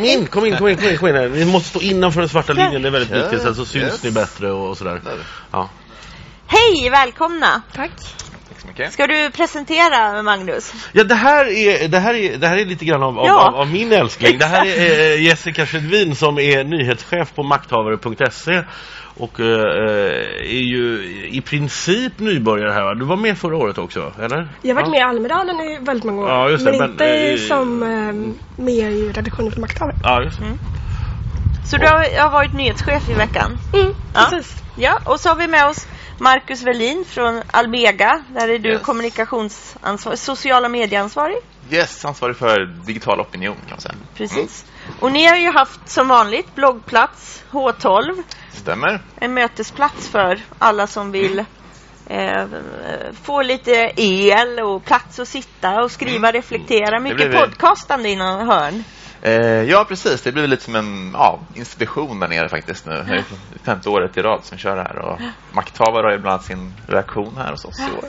Kom in, kom in, kom in, kom in, kom in här. Ni måste stå innanför den svarta linjen, det är väldigt viktigt. Sen så syns yes. ni bättre och, och sådär. Ja. Hej, välkomna! Tack. Mycket. Ska du presentera Magnus? Ja, det här är, det här är, det här är lite grann av, Ja. av, av min älskling. Det här är eh, Jessica Skedvin som är nyhetschef på makthavare.se och eh, är ju i princip nybörjare här va? Du var med förra året också, eller? Jag har varit ja. med i Almedalen i väldigt många år. Ja, just det, men, men, inte eh, som eh, med i redaktionen för makthavare. Ja, just det. Så du har, har varit nyhetschef i veckan? Mm, Ja. precis. Ja, och så har vi med oss Marcus Velin från Almega. Där är du Yes. kommunikationsansvarig, sociala medieansvarig. Yes, ansvarig för digital opinion kan man säga. Precis. Och ni har ju haft som vanligt bloggplats H12. Stämmer. En mötesplats för alla som vill eh, få lite el och plats att sitta och skriva, reflektera. Mycket podcastande i någon hörn. Eh, ja, precis. Det blir lite som en ja, institution där nere faktiskt nu. Det är femte året i rad som vi kör här. Och makthavare har ju bland annat sin reaktion här hos oss i år.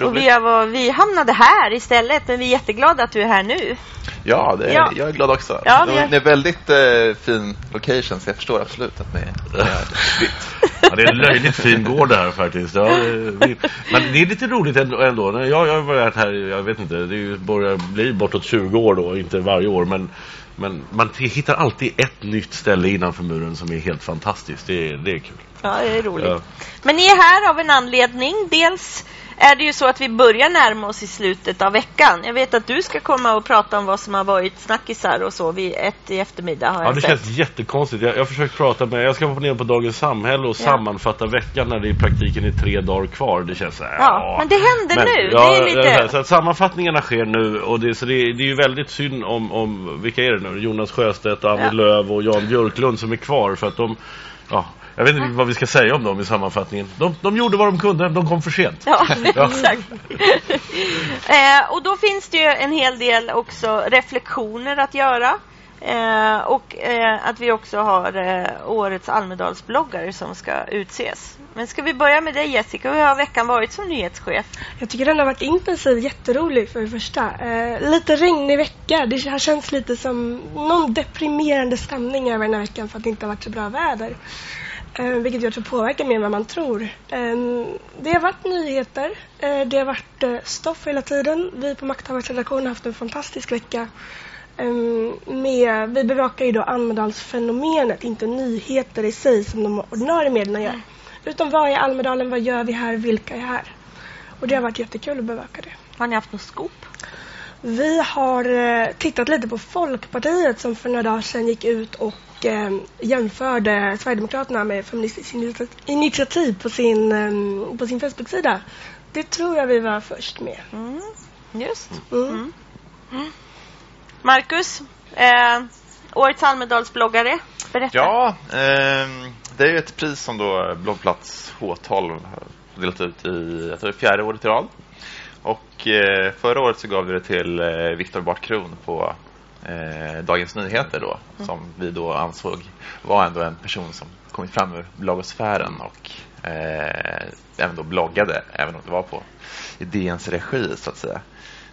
Är Och vi, var- vi hamnade här istället, men vi är jätteglada att du är här nu. Ja, det är, Ja. jag är glad också. Ja, det, har- det är väldigt eh, fin location, så jag förstår absolut att ni är. Ja, det är en löjligt fin gård det här faktiskt. Ja, vi, men det är lite roligt ändå. Jag, jag har varit här, jag vet inte, det är börjar bli bortåt 20 år då, inte varje år. Men, men man hittar alltid ett nytt ställe innanför muren som är helt fantastiskt. Det, är- det är kul. Ja, det är roligt. Ja. Men ni är här av en anledning. Dels är det ju så att vi börjar närma oss i slutet av veckan. Jag vet att du ska komma och prata om vad som har varit snackisar och så vid ett i eftermiddag har Ja, jag det sett. känns jättekonstigt. Jag, jag har försökt prata med, jag ska vara ner på Dagens Samhälle och sammanfatta veckan när det i praktiken är tre dagar kvar. Det känns så här, Ja, men det händer Men, nu. Ja, det är lite... så, här, så att sammanfattningarna sker nu och det, så det, det är ju väldigt synd om, om vilka är det nu? Jonas Sjöstedt, Annie Ja. Lööf och Jan Björklund som är kvar för att de, ja, jag vet inte vad vi ska säga om dem i sammanfattningen. De, de gjorde vad de kunde, de kom för sent. Ja, Ja. exakt. eh, och då finns det ju en hel del också reflektioner att göra. Eh, och eh, att vi också har eh, årets Almedalsbloggare som ska utses. Men ska vi börja med dig Jessica? Hur har veckan varit som nyhetschef? Jag tycker den har varit intensiv, jätterolig för det första. Eh, lite regnig vecka. Det har känts lite som någon deprimerande stämning över den här veckan för att det inte har varit så bra väder. Eh, vilket jag tror påverkar mer än vad man tror. Eh, det har varit nyheter. Eh, det har varit eh, stoff hela tiden. Vi på Makthavarens redaktion har haft en fantastisk vecka. Eh, med, vi bevakar ju då Almedalsfenomenet, inte nyheter i sig som de ordinarie medierna gör. Utan vad är Almedalen, vad gör vi här, vilka är här? Och det har varit jättekul att bevaka det. Har ni haft något scoop? Vi har eh, tittat lite på Folkpartiet som för några dagar sedan gick ut och eh, jämförde Sverigedemokraterna med Feministiskt initi- initiativ på sin, eh, på sin Facebook-sida. Det tror jag vi var först med. Mm, just. Mm. Marcus, eh, årets Almedalsbloggare. Berätta. Ja, ehm, det är ju ett pris som då bloggplats H12 har delat ut i, jag tror det fjärde året i rad. Och eh, förra året så gav vi det till eh, Viktor Bart Kron på eh, Dagens Nyheter då, som vi då ansåg var ändå en person som kommit fram ur bloggosfären och eh, även då bloggade, även om det var på i DNs regi så att säga.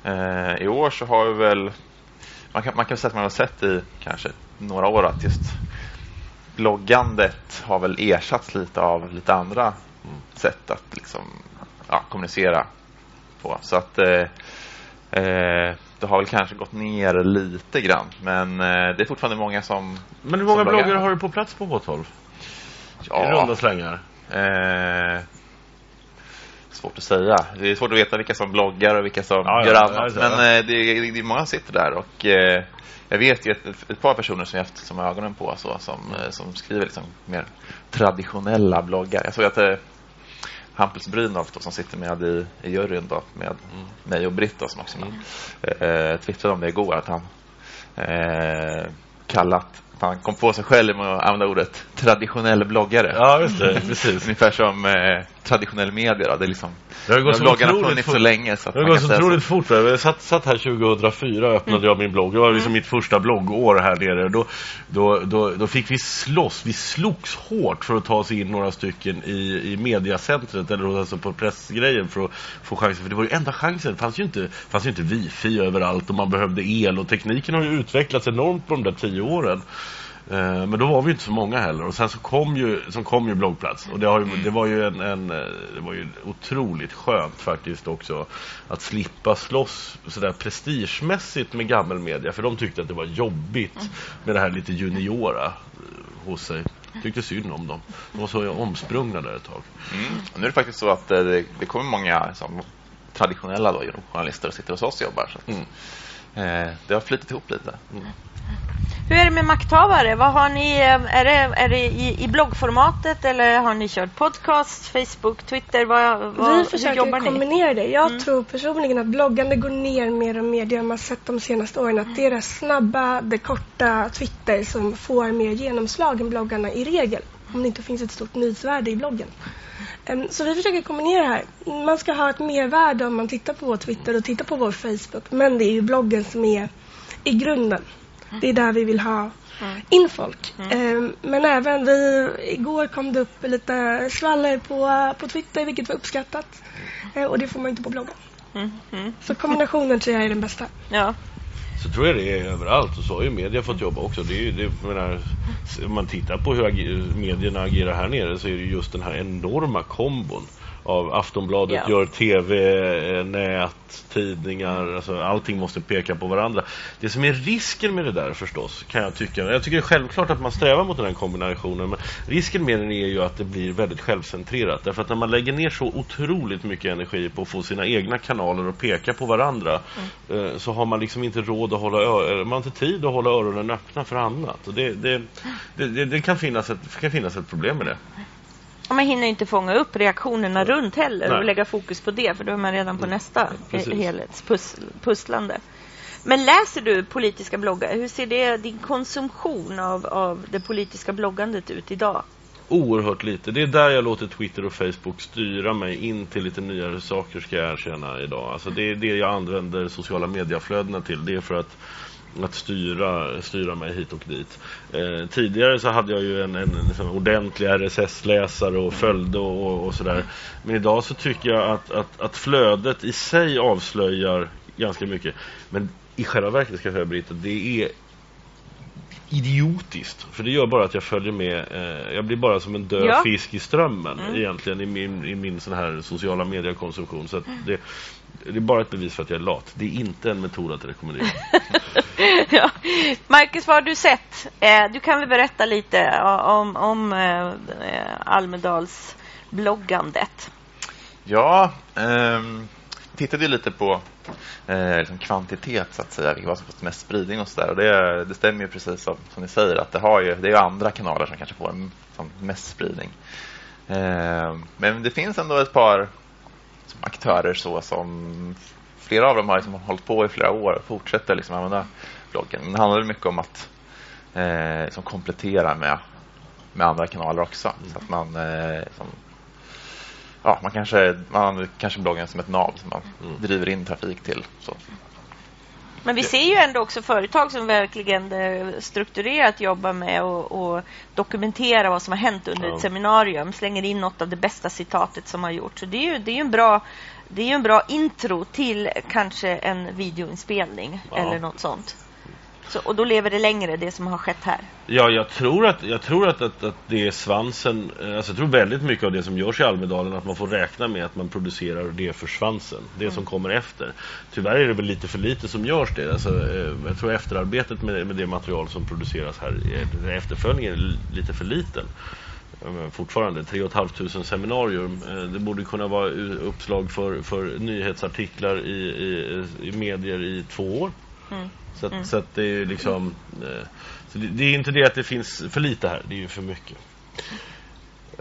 Eh, I år så har vi väl man kan, man kan säga att man har sett i kanske några år att just bloggandet har väl ersatts lite av lite andra sätt att liksom, ja, kommunicera på. Så att eh, eh, det har väl kanske gått ner lite grann. Men eh, det är fortfarande många som... Men hur många bloggar. har du på plats på H12? I Ja, runda slängar. Eh, svårt att säga. Det är svårt att veta vilka som bloggar och vilka som Ja, gör ja, annat. ja. Men eh, det, är- det är många sitter där och eh, jag vet ju ett, ett par personer som jag haft som ögonen på så, som, eh, som skriver liksom mer traditionella bloggar. Jag såg att eh, Hampus Brynolf då, som sitter med i, i juryn då, med mig och Britt då, som också eh, twittrade om det igår att han eh, kallat han kom på sig själv med att använda ordet traditionell bloggare. Ja, just det. Precis. Ungefär som eh, traditionell media. Då. Det är liksom, Det har gått så bloggarna har funnits så länge. Så Det har gått så otroligt fort. Jag satt, satt här 2004 och öppnade Mm. jag min blogg. Det var liksom mitt första bloggår här nere. Då, då, då, då fick vi slåss. Vi slogs hårt för att ta oss in några stycken i, i mediacentret eller alltså på pressgrejen för att få chansen. För det var ju enda chansen. Det fanns ju inte, fanns ju inte wifi överallt och man behövde el och tekniken har ju utvecklats enormt på de där tio åren. Eh, Men då var vi inte så många heller och sen så kom ju, så kom ju bloggplats och det, ju, det var ju en, en eh, det var ju otroligt skönt faktiskt också att slippa slåss sådär prestigemässigt med gammelmedia för de tyckte att det var jobbigt med det här lite juniora eh, hos sig. Tyckte synd om dem. De var så omsprungna där ett tag. Mm. Nu är det faktiskt så att det, det kommer många som, traditionella då, journalister och sitter hos oss och jobbar. Så att, Mm. Eh, det har flyttat ihop lite. Hur är det med makthavare? Vad har ni, eh, är det, är det i, i bloggformatet eller har ni kört podcast, Facebook, Twitter? Vad, vad, Vi försöker jobbar ni? kombinera det. Jag Mm. tror personligen att bloggande går ner mer och mer. Det har man sett de senaste åren. Att det är det snabba, det korta Twitter som får mer genomslag än bloggarna i regel. Om det inte finns ett stort nyhetsvärde i bloggen. Em, Så vi försöker kombinera det här. Man ska ha ett mervärde om man tittar på vår Twitter och tittar på vår Facebook. Men det är ju bloggen som är i grunden. Det är där vi vill ha Mm. in folk. Em, Men även vi, igår kom det upp lite skvaller på, på Twitter vilket var uppskattat. Eh, Och det får man inte på bloggen. Mm, mm. Så kombinationen tror jag är den bästa. Ja. Så tror jag det är överallt och så har ju media fått jobba också. Det är ju, det, menar, om man tittar på hur medierna agerar här nere så är det just den här enorma kombon av Aftonbladet Ja. gör tv, eh, nät, tidningar, alltså allting måste peka på varandra. Det som är risken med det där förstås kan jag tycka, jag tycker det är självklart att man strävar mot den här kombinationen men risken med den är ju att det blir väldigt självcentrerat därför att när man lägger ner så otroligt mycket energi på att få sina egna kanaler att peka på varandra eh, så har man liksom inte råd att hålla man har inte tid att hålla öronen öppna för annat och det, det, det, det, det kan, finnas ett, kan finnas ett problem med det. Man hinner inte fånga upp reaktionerna runt heller Nej. och lägga fokus på det för då är man redan på nästa precis. helhetspusslande. Men läser du politiska bloggar? Hur ser det, din konsumtion av, av det politiska bloggandet ut idag? Oerhört lite. Det är där jag låter Twitter och Facebook styra mig in till lite nyare saker ska jag erkänna idag. Alltså det är det jag använder sociala mediaflödena till. Det är för att att styra, styra mig hit och dit. Eh, tidigare så hade jag ju en, en, liksom ordentlig RSS-läsare och följde och, och, sådär. Men idag så tycker jag att, att, att flödet i sig avslöjar ganska mycket. Men i själva verket ska jag säga Britta, det är idiotiskt. För det gör bara att jag följer med. Eh, jag blir bara som en död Ja. fisk i strömmen Mm. egentligen i min, i min sån här sociala mediekonsumtion. Så att det, det är bara ett bevis för att jag är lat. Det är inte en metod att rekommendera. ja. Marcus, vad har du sett? Eh, du kan väl berätta lite om, om eh, Almedals bloggandet? Ja, ehm, tittade lite på eh, liksom kvantitet så att säga, vilka vad som fått mest spridning och sådär. Och det, det stämmer ju precis som, som ni säger att det, har ju, det är ju andra kanaler som kanske får en, som mest spridning. Ehm, men det finns ändå ett par aktörer så som flera av dem har liksom hållit på i flera år och fortsätter liksom använda bloggen. Men det handlar mycket om att eh, liksom komplettera med, med andra kanaler också. Så att man eh, som, ja, man kanske man använder kanske bloggen som ett nav som man Mm. driver in trafik till. Så. Men vi ser ju ändå också företag som verkligen eh, strukturerat jobbar med att och dokumentera vad som har hänt under Ja. ett seminarium. Slänger in något av det bästa citatet som har gjorts. Så det är ju, det är ju en bra det är en bra intro till kanske en videoinspelning Ja. eller något sånt. Så, och då lever det längre, det som har skett här. Ja, jag tror att, jag tror att, att, att det är svansen. eh, Alltså jag tror väldigt mycket av det som görs i Almedalen att man får räkna med att man producerar det för svansen. Det som kommer efter. Tyvärr är det väl lite för lite som görs det. Alltså, eh, jag tror efterarbetet med, med det material som produceras här, är- efterföljningen är li- lite för liten. Fortfarande 3 500 seminarier. Det borde kunna vara uppslag för, för nyhetsartiklar i, i, i medier i två år. Mm. Så att, Mm. så att det är liksom eh, så det, det är inte det att det finns för lite här, det är ju för mycket.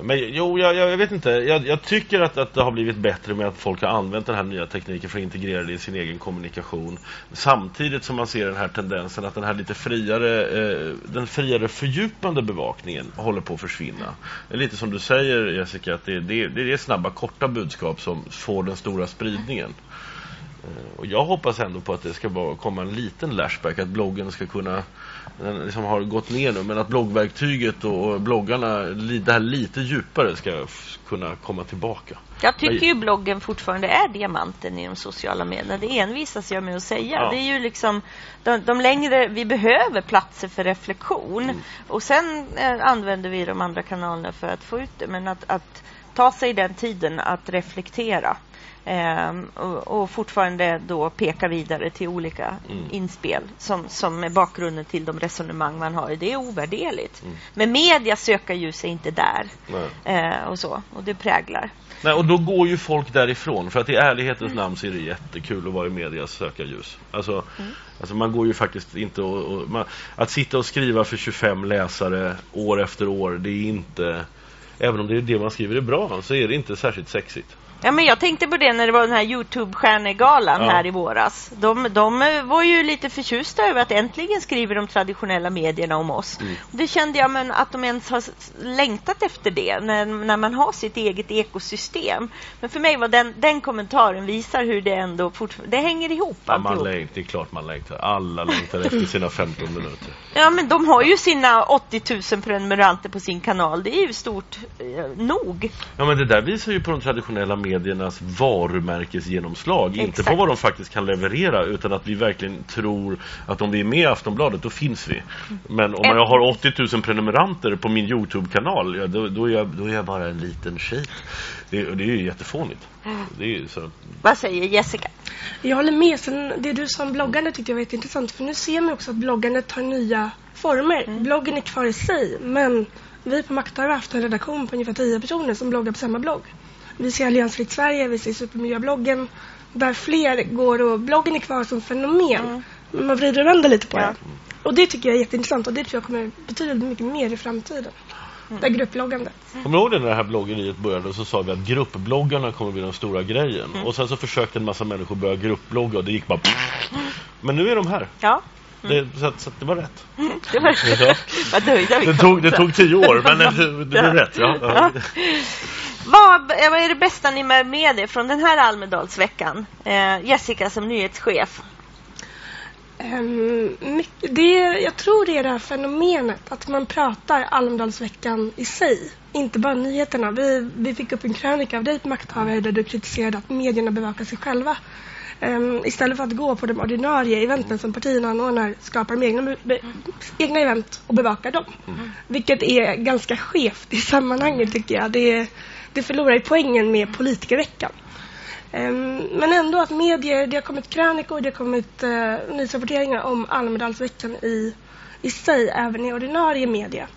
Men jo, jag, jag vet inte. Jag, jag tycker att, att det har blivit bättre med att folk har använt den här nya tekniken för att integrera det i sin egen kommunikation. Samtidigt som man ser den här tendensen att den här lite friare, eh, den friare fördjupande bevakningen håller på att försvinna. Lite som du säger Jessica, att det, det, det är snabba korta budskap som får den stora spridningen. Eh, Och jag hoppas ändå på att det ska bara komma en liten lashback, att bloggen ska kunna den liksom har gått ner nu, men att bloggverktyget och bloggarna det här lite djupare ska kunna komma tillbaka. Jag tycker ju bloggen fortfarande är diamanten i de sociala medierna. Det envisas jag med att säga. Ja. Det är ju liksom de, de längre, vi behöver platser för reflektion Mm. och sen eh, använder vi de andra kanalerna för att få ut det. Men att, att ta sig den tiden att reflektera och, och fortfarande då peka vidare till olika Mm. inspel som, som är bakgrunden till de resonemang man har. Det är ovärderligt. Mm. Men media söker ju sig inte där eh, och så. Och det präglar. Nej, och då går ju folk därifrån, för att i ärlighetens namn så är det jättekul att vara i medias sökarljus. Alltså, alltså man går ju faktiskt inte och, och man, Att sitta och skriva för 25 läsare år efter år, det är inte Även om det är det man skriver är bra, så är det inte särskilt sexigt. Ja, men jag tänkte på det när det var den här Youtube-stjärnegalan Ja. här i våras. De, de eh, var ju lite förtjusta över att äntligen skriver de traditionella medierna om oss. Mm. Det kände jag men att de ens har längtat efter det när, när man har sitt eget ekosystem. Men för mig var den, den kommentaren visar hur det ändå fortfarande, det hänger ihop Ja, man längtar, det är klart man längtar. Alla längtar efter sina 15 minuter. Ja, men de har ju sina 80 000 prenumeranter på sin kanal. Det är ju stort eh, nog. Ja men det där visar ju på de traditionella mediernas varumärkesgenomslag. Inte Exakt. på vad de faktiskt kan leverera utan att vi verkligen tror att om vi är med i Aftonbladet då finns vi. Men om jag har 80 000 prenumeranter på min Youtube-kanal ja, då, då, är jag, då är jag bara en liten skit. Det, det är ju jättefånigt. Det är ju så. Vad säger Jessica? Jag håller med. Sen, det du sa om bloggande tyckte jag var jätteintressant. För nu ser man också att bloggandet tar nya former. Bloggen är kvar i sig. Men vi på Makta har haft en redaktion på ungefär 10 personer som bloggar på samma blogg. Vi ser Alliansfritt Sverige, vi ser Supermiljöbloggen. Där fler går och bloggen är kvar som fenomen. Man vrider och vänder lite på Ja. det. Och det tycker jag är jätteintressant och det tror jag kommer betyda mycket mer i framtiden. Det här gruppbloggandet. Kommer du ihåg när det här blogganiet började så sa vi att gruppbloggarna kommer bli den stora grejen. Och sen så försökte en massa människor börja gruppblogga och det gick bara Men nu är de här. Ja, Det, så, att, så att det var rätt. det var Ja. Det tog, det tog tio år men det, det blev rätt. Ja. Ja. Vad, eh, vad är det bästa ni med med er från den här Almedalsveckan? Eh, Jessica som nyhetschef. Um, mycket, det, jag tror det är det här fenomenet att man pratar Almedalsveckan i sig, inte bara nyheterna. Vi, vi fick upp en krönika av dig på Makthavare där du kritiserade att medierna bevakar sig själva. Ehm, istället för att gå på de ordinarie eventen som partierna anordnar skapar de egna, be, egna event och bevakar dem. Vilket är ganska skevt i sammanhanget tycker jag. Det, det förlorar ju poängen med politikerveckan. Ehm, men ändå att medier, det har kommit krönikor, det har kommit uh, nyhetsrapporteringar om Almedalsveckan i, i sig, även i ordinarie media.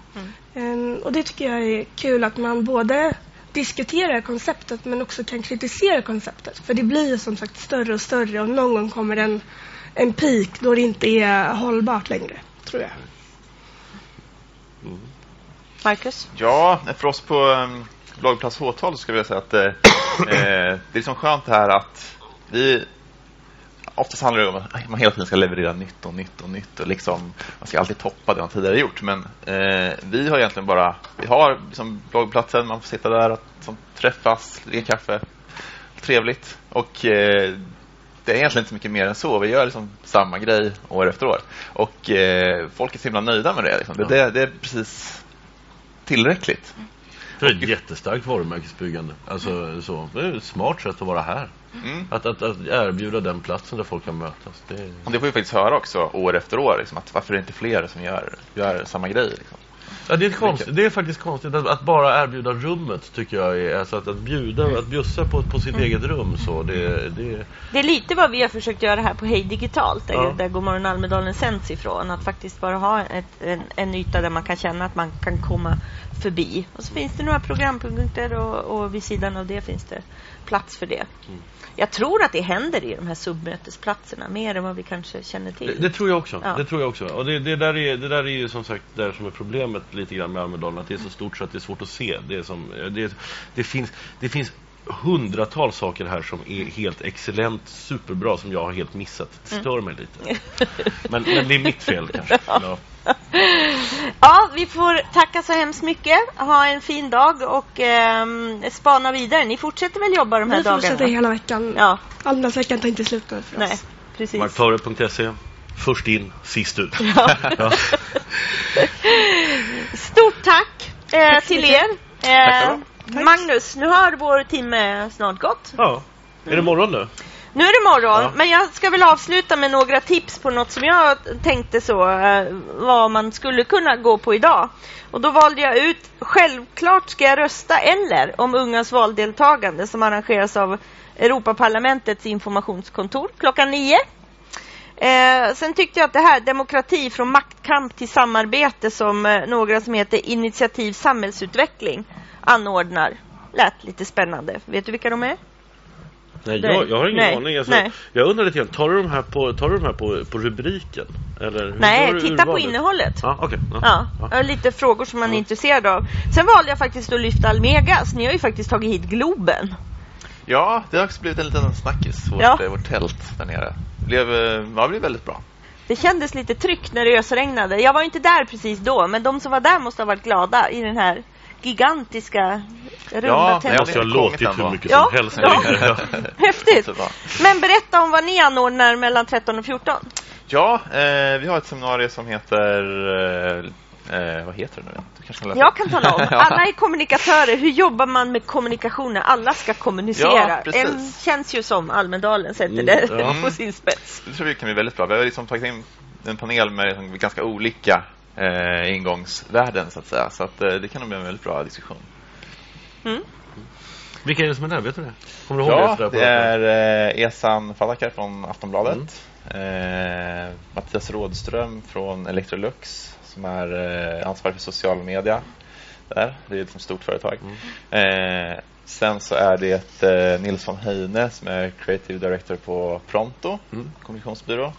Ehm, och det tycker jag är kul att man både diskuterar konceptet men också kan kritisera konceptet. För det blir ju som sagt större och större och någon gång kommer en, en peak då det inte är hållbart längre, tror jag. Marcus? Ja, för oss på um, bloggplats H12 så ska jag vilja säga att eh, eh, det är liksom skönt det här att vi Oftast handlar det om att man hela tiden ska leverera nytt och nytt och nytt och liksom man ska alltid toppa det man tidigare gjort. Men eh, vi har egentligen bara, vi har liksom bloggplatsen, man får sitta där och som, träffas, dricka kaffe, trevligt och eh, det är egentligen inte mycket mer än så. Vi gör liksom samma grej år efter år och eh, folk är så himla nöjda med det. Liksom. Det, det, det är precis tillräckligt. Det är ett jättestarkt varumärkesbyggande. Alltså, så. Det är ett smart sätt att vara här. Mm. Att, att, att erbjuda den platsen där folk kan mötas. Det är... Det får vi faktiskt höra också år efter år. Liksom, att varför är det inte fler som gör, gör samma grej? Liksom. Ja, det, är konstigt. det är faktiskt konstigt att, att bara erbjuda rummet tycker jag är alltså att, att bjuda, att bjussa på, på sitt eget rum så det, det Det är lite vad vi har försökt göra här på Hej Digitalt, där, Ja. där Godmorgon Almedalen sänds ifrån. Att faktiskt bara ha ett, en, en yta där man kan känna att man kan komma förbi. Och så finns det några programpunkter och, och vid sidan av det finns det plats för det. Mm. Jag tror att det händer i de här submötesplatserna mer än vad vi kanske känner Det, till. det tror jag också. Ja. Det tror jag också. Och det, det, där är, det där är ju som sagt det som är problemet lite grann med Almedalen. Att det är så stort så att det är svårt att se. Det, är som, det, det, finns, det finns hundratals saker här som är helt excellent, superbra som jag har helt missat. Det Mm. stör mig lite. Men, men det är mitt fel kanske. Ja. Ja, vi får tacka så hemskt mycket. Ha en fin dag och ehm, spana vidare. Ni fortsätter väl jobba de här Vi fortsätter dagarna? hela veckan. Ja, Almedalsveckan tar inte slut nu för nej, oss. precis. Marktaure.se Först in, sist ut. Ja. Ja. Stort tack, eh, Tack till er. Eh, Tack. Magnus, nu har vår timme snart gått. ja. Är det morgon nu? Nu är det morgon, Ja. men jag ska väl avsluta med några tips på något som jag tänkte så, eh, vad man skulle kunna gå på idag. Och då valde jag ut Självklart ska jag rösta eller om ungas valdeltagande som arrangeras av Europaparlamentets informationskontor klockan nio. Eh, sen tyckte jag att det här demokrati från maktkamp till samarbete som eh, några som heter Initiativ samhällsutveckling anordnar lät lite spännande. Vet du vilka de är? Nej, Nej. jag, jag har ingen Nej. aning. Alltså, Nej. Jag undrar lite grann, tar du de här på, tar du de här på, på rubriken? Eller Nej, titta på innehållet. Ja, okej. Ja. Ja, Ja. ja. lite frågor som man är intresserad av. Sen valde jag faktiskt att lyfta Almegas. Ni har ju faktiskt tagit hit Globen. Ja, det har också blivit en liten snackis, vårt, Ja. eh, vårt tält där nere. Blev, eh, ja, det blev väldigt bra. Det kändes lite tryggt när det ösregnade. Jag var inte där precis då, men de som var där måste ha varit glada i den här gigantiska runda Ja, Det nej, tältet. måste ju ha det är låtit hur mycket Ja, som helst. ja. Ja. Häftigt! Men berätta om vad ni anordnar mellan 13 och 14. Ja, eh, vi har ett seminarium som heter... Eh, eh, vad heter det nu? Du kanske kan? Jag kan tala om. Ja. Alla är kommunikatörer. Hur jobbar man med kommunikation när alla ska kommunicera? Ja, precis. en känns ju som Almedalen sätter Mm, det ja. på sin spets. Det tror vi kan bli väldigt bra. Vi har liksom tagit in en panel med liksom ganska olika eh, ingångsvärden så att säga. Så att, eh, det kan nog bli en väldigt bra diskussion. Mm. Vilka är det som är där? Vet du det? Kommer du ihåg Ja, det? det är eh, Esan Falakar från Aftonbladet. Eh, Mattias Rådström från Electrolux som är eh, ansvarig för social media. Där. Det är ett liksom stort företag. Eh, sen så är det eh, Nils von Heine som är creative director på Pronto, Mm. kommunikationsbyrå.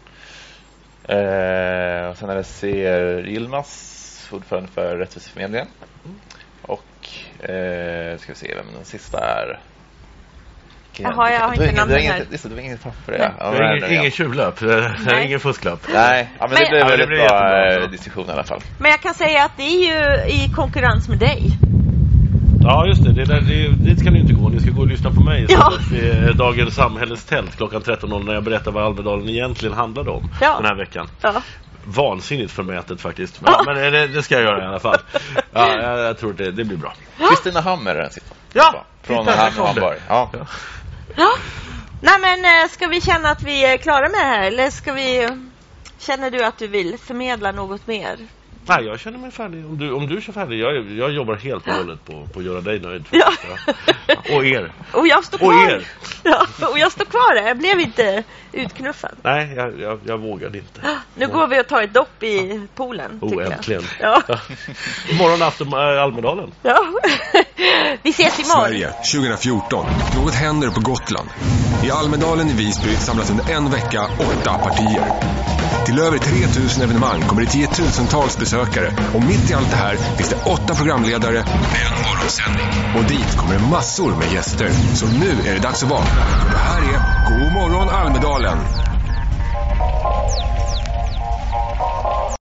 Eh, och sen är det Ser Yilmaz, ordförande för Rättviseförmedlingen. Och eh, ska vi se vem den sista är. Jaha, jag har Du inte ingen- här. Just det, du har inget papper. Ja. Ja, Det men- är ingen, ingen tjuvlapp. Det ingen fusklapp. Nej, ja, men det Men- blev Ja, det väldigt blev bra jättebra. eh, diskussion i alla fall. Men jag kan säga att det är ju i konkurrens med dig. Ja, just det. det, där, det dit ska ni inte gå. Ni ska gå och lyssna på mig Ja. är Dagens Samhälles tält klockan 13.00 när jag berättar vad Almedalen egentligen handlade om Ja. den här veckan. Ja. Vansinnigt förmätet faktiskt. Men, Ja. men det, det ska jag göra i alla fall. Ja, jag, jag tror det, det blir bra. Kristina Hammer är den sista. Ja, Från. Ja. Ja. ja. Nej men eh, ska vi känna att vi är klara med det här eller ska vi Känner du att du vill förmedla något mer? Nej, jag känner mig färdig. Om du, om du kör färdig. Jag, jag jobbar helt och hållet på, på att göra dig nöjd. Ja. Ja. Och er. Och jag står Och kvar. er. Ja, och jag står kvar där. Jag blev inte utknuffad. Nej, jag, jag, jag vågade inte. Nu går vi och tar ett dopp i poolen. Oh, tycker jag. äntligen. Ja. Imorgon afton äh, Almedalen. ja. vi ses imorgon. Sverige 2014. Något händer på Gotland. I Almedalen i Visby samlas under en vecka åtta partier. Till över 3000 evenemang kommer det tiotusentals besökare och mitt i allt det här finns det åtta programledare med en morgonsändning. Och dit kommer det massor med gäster. Så nu är det dags att vakna. För det här är God morgon Almedalen.